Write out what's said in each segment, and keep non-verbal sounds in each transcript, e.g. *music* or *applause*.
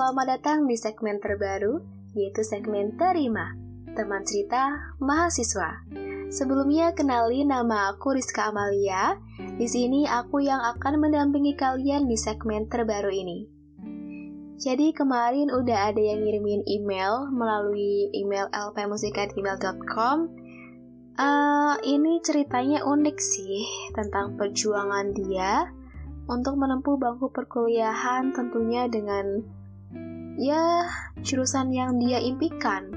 selamat datang di segmen terbaru, yaitu segmen Terima, teman cerita mahasiswa. Sebelumnya kenali nama aku Rizka Amalia. Di sini aku yang akan mendampingi kalian di segmen terbaru ini. Jadi kemarin udah ada yang ngirimin email melalui email lpmusika@gmail.com. Uh, ini ceritanya unik sih tentang perjuangan dia untuk menempuh bangku perkuliahan tentunya dengan ya jurusan yang dia impikan.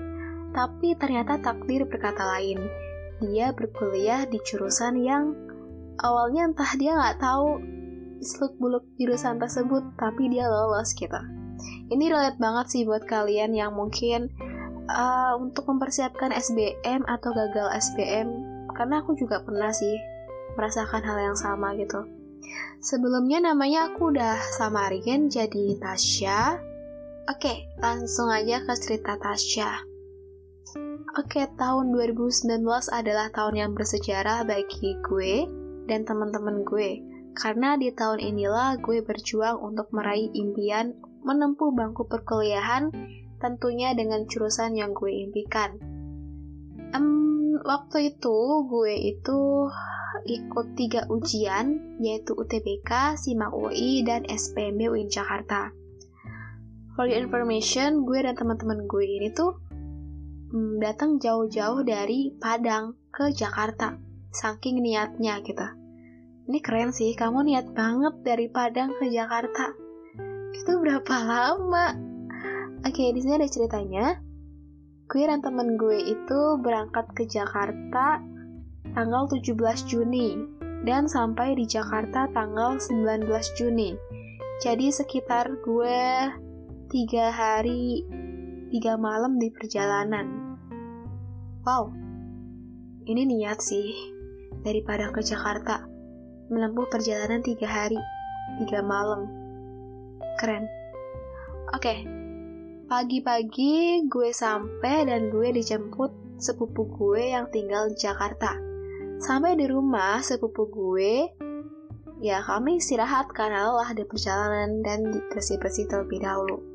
Tapi ternyata takdir berkata lain. Dia berkuliah di jurusan yang awalnya entah dia nggak tahu seluk buluk jurusan tersebut, tapi dia lolos gitu. Ini relate banget sih buat kalian yang mungkin uh, untuk mempersiapkan SBM atau gagal SBM, karena aku juga pernah sih merasakan hal yang sama gitu. Sebelumnya namanya aku udah samarin jadi Tasya. Oke, langsung aja ke cerita Tasya. Oke, tahun 2019 adalah tahun yang bersejarah bagi gue dan teman-teman gue. Karena di tahun inilah gue berjuang untuk meraih impian menempuh bangku perkuliahan tentunya dengan jurusan yang gue impikan. Um, waktu itu gue itu ikut tiga ujian yaitu UTBK, SIMAK UI, dan SPMB UIN Jakarta. For your information, gue dan teman-teman gue ini tuh um, datang jauh-jauh dari Padang ke Jakarta, saking niatnya gitu. Ini keren sih, kamu niat banget dari Padang ke Jakarta. Itu berapa lama? Oke, di sini ada ceritanya. Gue dan temen gue itu berangkat ke Jakarta tanggal 17 Juni dan sampai di Jakarta tanggal 19 Juni. Jadi sekitar gue tiga hari tiga malam di perjalanan. Wow, ini niat sih dari Padang ke Jakarta menempuh perjalanan tiga hari tiga malam Keren. Oke, pagi-pagi gue sampai dan gue dijemput sepupu gue yang tinggal di Jakarta. Sampai di rumah sepupu gue, ya kami istirahat karena lelah di perjalanan dan bersih-bersih terlebih dahulu.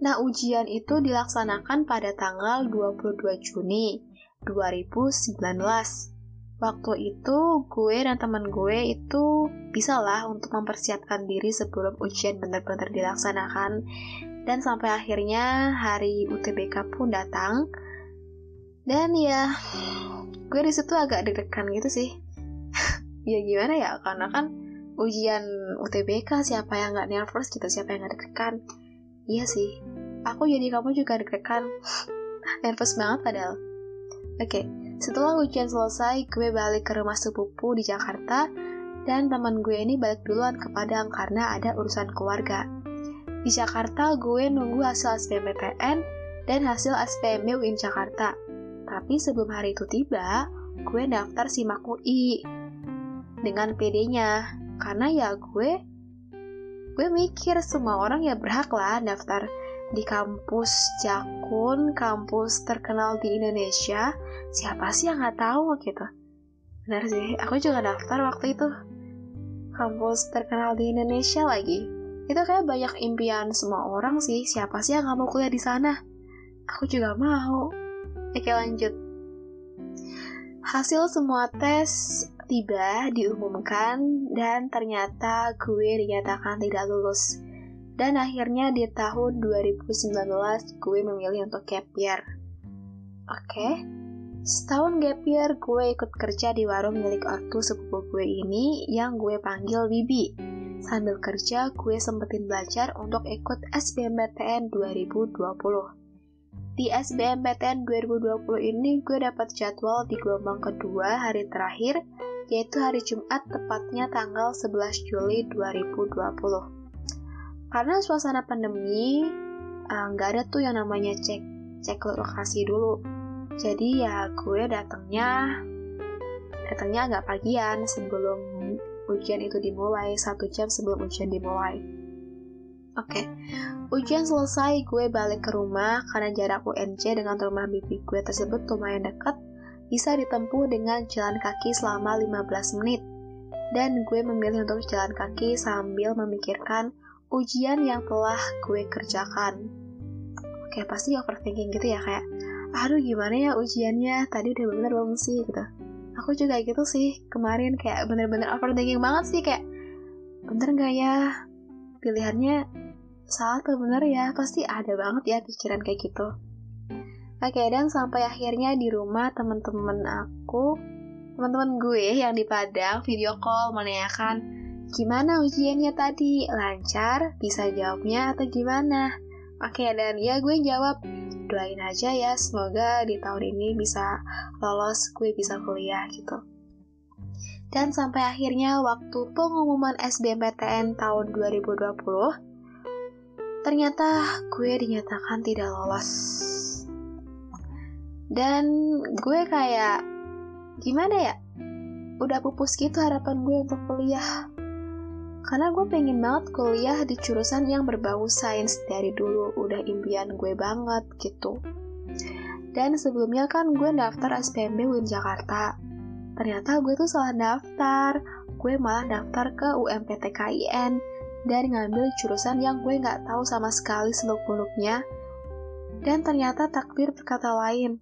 Nah, ujian itu dilaksanakan pada tanggal 22 Juni 2019 waktu itu gue dan teman gue itu bisa lah untuk mempersiapkan diri sebelum ujian benar-benar dilaksanakan. Dan sampai akhirnya hari UTBK pun datang. Dan ya gue di situ agak deg-degan gitu sih. *laughs* Ya gimana ya karena kan ujian UTBK siapa yang nggak nervous gitu siapa yang nggak deg-degan iya sih aku jadi kamu juga deg-degan *laughs* nervous banget padahal oke. Setelah ujian selesai, gue balik ke rumah sepupu di Jakarta, dan teman gue ini balik duluan ke Padang karena ada urusan keluarga. Di Jakarta, gue nunggu hasil SBMPTN dan hasil SPM UIN Jakarta. Tapi sebelum hari itu tiba, gue daftar SIMAK UI dengan PD-nya. Karena ya gue, gue mikir semua orang ya berhak lah daftar di kampus Jakun, kampus terkenal di Indonesia, siapa sih yang nggak tahu gitu? Benar sih, aku juga daftar waktu itu. Kampus terkenal di Indonesia lagi. Itu kayak banyak impian semua orang sih, siapa sih yang nggak mau kuliah di sana? Aku juga mau. Oke lanjut. Hasil semua tes tiba diumumkan dan ternyata gue dinyatakan tidak lulus dan akhirnya di tahun 2019 gue memilih untuk gap year. Oke, okay. setahun gap year gue ikut kerja di warung milik ortu sepupu gue ini yang gue panggil Bibi. Sambil kerja, gue sempetin belajar untuk ikut SBMPTN 2020. Di SBMPTN 2020 ini gue dapat jadwal di gelombang kedua hari terakhir, yaitu hari Jumat tepatnya tanggal 11 Juli 2020 karena suasana pandemi eh, nggak uh, ada tuh yang namanya cek cek lokasi dulu. Jadi ya gue datangnya datangnya agak pagian sebelum ujian itu dimulai satu jam sebelum ujian dimulai. Oke okay. ujian selesai gue balik ke rumah karena jarak UNJ dengan rumah bibi gue tersebut lumayan dekat bisa ditempuh dengan jalan kaki selama 15 menit dan gue memilih untuk jalan kaki sambil memikirkan ujian yang telah gue kerjakan. Oke, pasti overthinking gitu ya kayak, aduh gimana ya ujiannya, tadi udah bener belum sih gitu. Aku juga gitu sih, kemarin kayak bener-bener overthinking banget sih kayak, bener gak ya pilihannya salah atau bener ya, pasti ada banget ya pikiran kayak gitu. Oke, dan sampai akhirnya di rumah teman-teman aku, teman-teman gue yang di Padang video call menanyakan gimana ujiannya tadi, lancar, bisa jawabnya atau gimana. Oke, dan ya gue jawab, doain aja ya, semoga di tahun ini bisa lolos, gue bisa kuliah gitu. Dan sampai akhirnya waktu pengumuman SBMPTN tahun 2020, ternyata gue dinyatakan tidak lolos. Dan gue kayak, gimana ya, udah pupus gitu harapan gue untuk kuliah. Karena gue pengen banget kuliah di jurusan yang berbau sains dari dulu, udah impian gue banget gitu. Dan sebelumnya kan gue daftar SPMB UIN Jakarta, ternyata gue tuh salah daftar. Gue malah daftar ke UMPT KIN dan ngambil jurusan yang gue nggak tahu sama sekali seluk-beluknya. Dan ternyata takdir berkata lain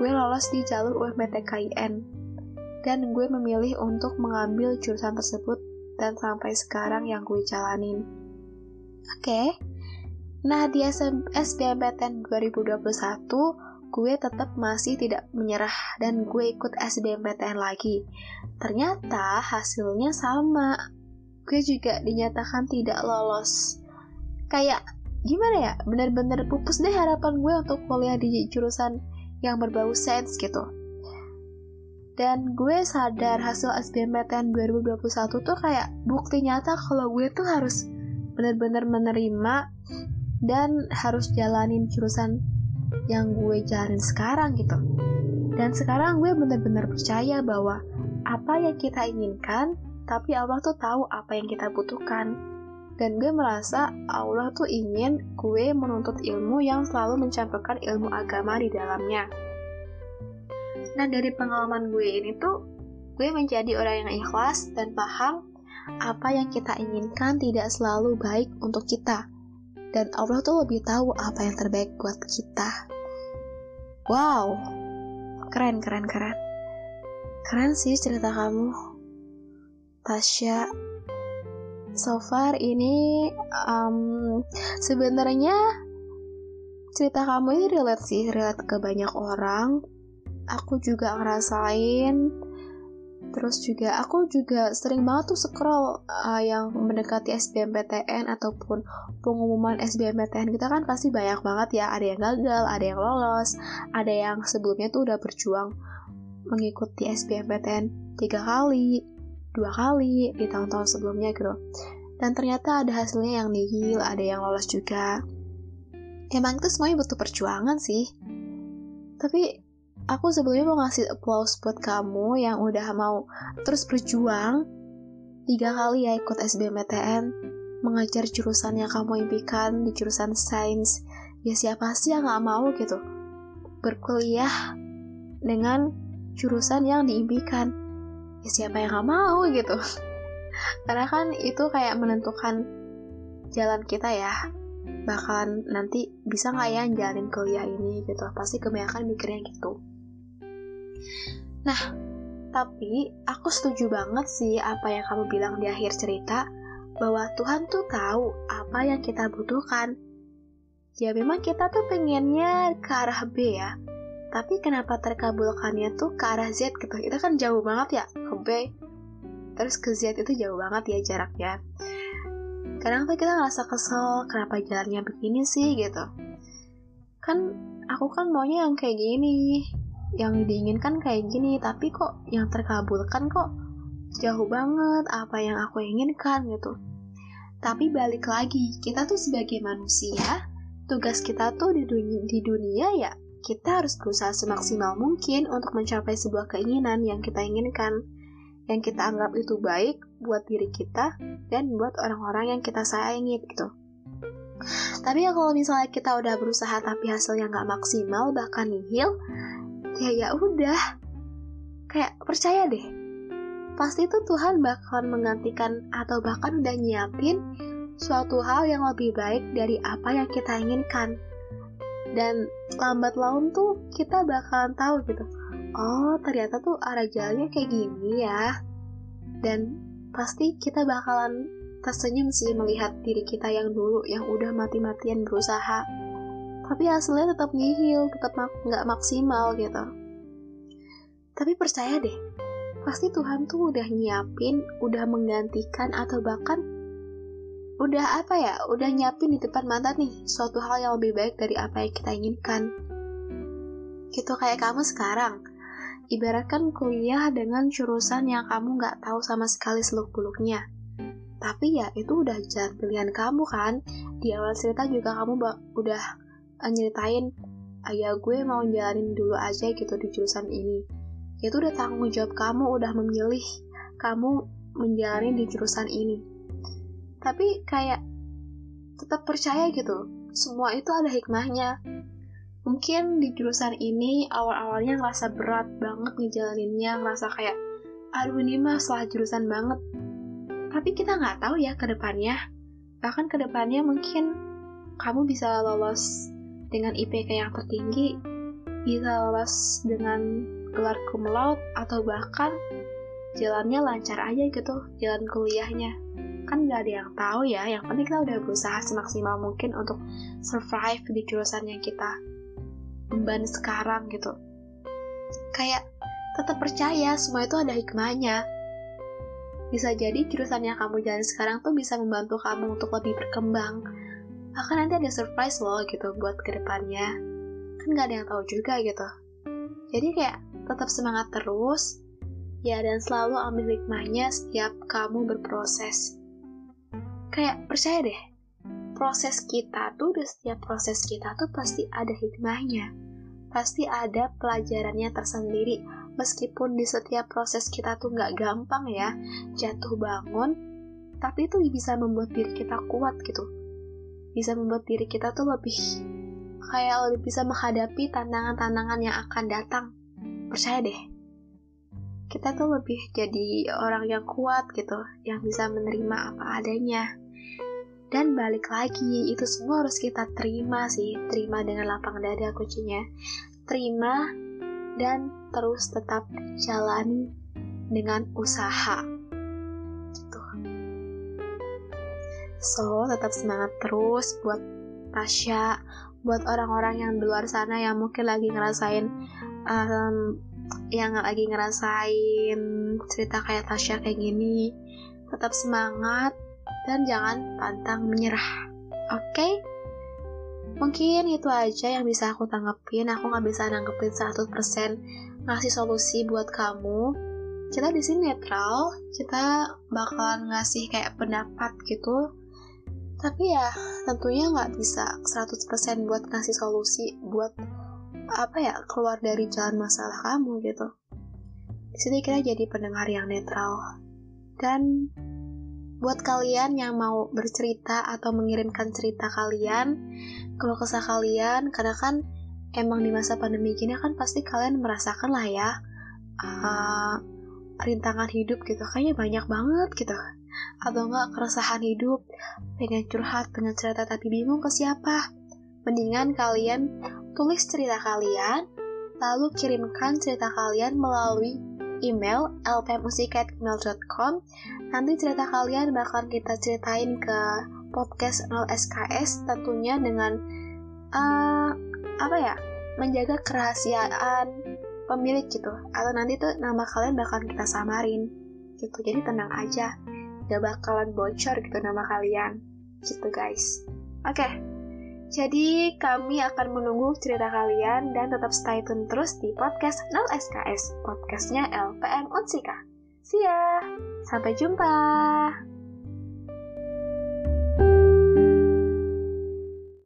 gue lolos di jalur UMPT KIN dan gue memilih untuk mengambil jurusan tersebut dan sampai sekarang yang gue jalanin oke okay. nah di SBMPTN 2021 gue tetap masih tidak menyerah dan gue ikut SBMPTN lagi. Ternyata hasilnya sama. Gue juga dinyatakan tidak lolos. Kayak gimana ya? Bener-bener pupus deh harapan gue untuk kuliah di jurusan yang berbau sains gitu. Dan gue sadar hasil SBMPTN 2021 tuh kayak bukti nyata kalau gue tuh harus bener-bener menerima dan harus jalanin jurusan yang gue jalanin sekarang gitu. Dan sekarang gue bener-bener percaya bahwa apa yang kita inginkan, tapi Allah tuh tahu apa yang kita butuhkan. Dan gue merasa Allah tuh ingin gue menuntut ilmu yang selalu mencampurkan ilmu agama di dalamnya. Nah dari pengalaman gue ini tuh, gue menjadi orang yang ikhlas dan paham apa yang kita inginkan tidak selalu baik untuk kita dan Allah tuh lebih tahu apa yang terbaik buat kita. Wow, keren, keren, keren. Keren sih cerita kamu, Tasya. So far ini um, sebenarnya cerita kamu ini relate sih, relate ke banyak orang. Aku juga ngerasain. Terus juga aku juga sering banget tuh scroll uh, yang mendekati SBMPTN ataupun pengumuman SBMPTN kita kan pasti banyak banget ya, ada yang gagal, ada yang lolos, ada yang sebelumnya tuh udah berjuang mengikuti SBMPTN tiga kali, dua kali di tahun-tahun sebelumnya gitu. Dan ternyata ada hasilnya yang nihil, ada yang lolos juga. Emang itu semuanya butuh perjuangan sih. Tapi aku sebelumnya mau ngasih applause buat kamu yang udah mau terus berjuang tiga kali ya ikut SBMPTN mengajar jurusan yang kamu impikan di jurusan sains ya siapa sih yang gak mau gitu berkuliah dengan jurusan yang diimpikan ya siapa yang gak mau gitu. Karena kan itu kayak menentukan jalan kita ya. Bahkan nanti bisa nggak ya jalanin kuliah ini gitu. Pasti kebanyakan mikirnya gitu. Nah, tapi aku setuju banget sih apa yang kamu bilang di akhir cerita, bahwa Tuhan tuh tahu apa yang kita butuhkan. Ya memang kita tuh pengennya ke arah B ya, tapi kenapa terkabulkannya tuh ke arah Z gitu, itu kan jauh banget ya, ke B. Terus ke Z itu jauh banget ya jaraknya. Kadang tuh kita ngerasa kesel, kenapa jalannya begini sih gitu. Kan aku kan maunya yang kayak gini, yang diinginkan kayak gini tapi kok yang terkabulkan kok jauh banget apa yang aku inginkan gitu tapi balik lagi kita tuh sebagai manusia tugas kita tuh di dunia, di dunia ya kita harus berusaha semaksimal mungkin untuk mencapai sebuah keinginan yang kita inginkan. Yang kita anggap itu baik buat diri kita dan buat orang-orang yang kita sayangi gitu. Tapi ya kalau misalnya kita udah berusaha tapi hasilnya nggak maksimal bahkan nihil ya ya udah. Kayak percaya deh pasti tuh Tuhan bakalan menggantikan atau bahkan udah nyiapin suatu hal yang lebih baik dari apa yang kita inginkan. Dan lambat laun tuh kita bakalan tahu gitu, oh ternyata tuh arah jalannya kayak gini ya. Dan pasti kita bakalan tersenyum sih melihat diri kita yang dulu yang udah mati-matian berusaha. Tapi hasilnya tetap nihil, tetap nggak maksimal gitu. Tapi percaya deh, pasti Tuhan tuh udah nyiapin, udah menggantikan atau bahkan udah apa ya, udah nyiapin di depan mata nih suatu hal yang lebih baik dari apa yang kita inginkan. Gitu kayak kamu sekarang, ibaratkan kuliah dengan jurusan yang kamu nggak tahu sama sekali seluk-beluknya. Tapi ya itu udah jalan pilihan kamu kan. Di awal cerita juga kamu udah nyeritain, ayah gue mau jalanin dulu aja gitu di jurusan ini itu udah tanggung jawab kamu udah memilih kamu menjalani di jurusan ini tapi kayak tetap percaya gitu semua itu ada hikmahnya. Mungkin di jurusan ini awal-awalnya ngerasa berat banget ngejalaninnya ngerasa kayak aduh ini mah salah jurusan banget. Tapi kita nggak tahu ya ke depannya. Bahkan ke depannya mungkin kamu bisa lolos dengan IPK yang tertinggi bisa lolos dengan gelar cum laude atau bahkan jalannya lancar aja gitu jalan kuliahnya kan gak ada yang tahu ya. Yang penting kita udah berusaha semaksimal mungkin untuk survive di jurusan yang kita emban sekarang gitu. Kayak tetap percaya semua itu ada hikmahnya. Bisa jadi jurusan yang kamu jalan sekarang tuh bisa membantu kamu untuk lebih berkembang. Bahkan nanti ada surprise loh gitu buat ke depannya. Kan gak ada yang tahu juga gitu. Jadi kayak tetap semangat terus, ya dan selalu ambil hikmahnya setiap kamu berproses. Kayak percaya deh, proses kita tuh di setiap proses kita tuh pasti ada hikmahnya. Pasti ada pelajarannya tersendiri, meskipun di setiap proses kita tuh nggak gampang ya, jatuh bangun, tapi itu bisa membuat diri kita kuat gitu. Bisa membuat diri kita tuh lebih kayak lebih bisa menghadapi tantangan-tantangan yang akan datang. Percaya deh, kita tuh lebih jadi orang yang kuat gitu, yang bisa menerima apa adanya. Dan balik lagi, itu semua harus kita terima sih, terima dengan lapang dada kuncinya. Terima dan terus tetap jalani dengan usaha. Gitu. So, tetap semangat terus buat Tasya, buat orang-orang yang di luar sana yang mungkin lagi ngerasain um, yang lagi ngerasain cerita kayak Tasya kayak gini tetap semangat dan jangan pantang menyerah. Oke? Okay? mungkin itu aja yang bisa aku tanggepin. Aku nggak bisa nanggepin 100% ngasih solusi buat kamu. Kita di sini netral. Kita bakalan ngasih kayak pendapat gitu. Tapi ya tentunya nggak bisa 100% buat ngasih solusi buat apa ya keluar dari jalan masalah kamu gitu. Di sini kita jadi pendengar yang netral. Dan buat kalian yang mau bercerita atau mengirimkan cerita kalian kalau kesah kalian karena kan emang di masa pandemi gini kan pasti kalian merasakan lah ya uh, rintangan hidup gitu kayaknya banyak banget gitu atau enggak keresahan hidup, pengen curhat, pengen cerita tapi bingung ke siapa. Mendingan kalian tulis cerita kalian, lalu kirimkan cerita kalian melalui email lpmusik@gmail.com. Nanti cerita kalian bakal kita ceritain ke podcast 0 SKS tentunya dengan uh, apa ya menjaga kerahasiaan pemilik gitu. Atau nanti tuh nama kalian bakal kita samarin gitu. Jadi tenang aja. Gak bakalan bocor gitu nama kalian. Gitu guys. Oke. okay. Jadi kami akan menunggu cerita kalian dan tetap stay tune terus di podcast 0 SKS podcastnya LPM Unsika see ya. Sampai jumpa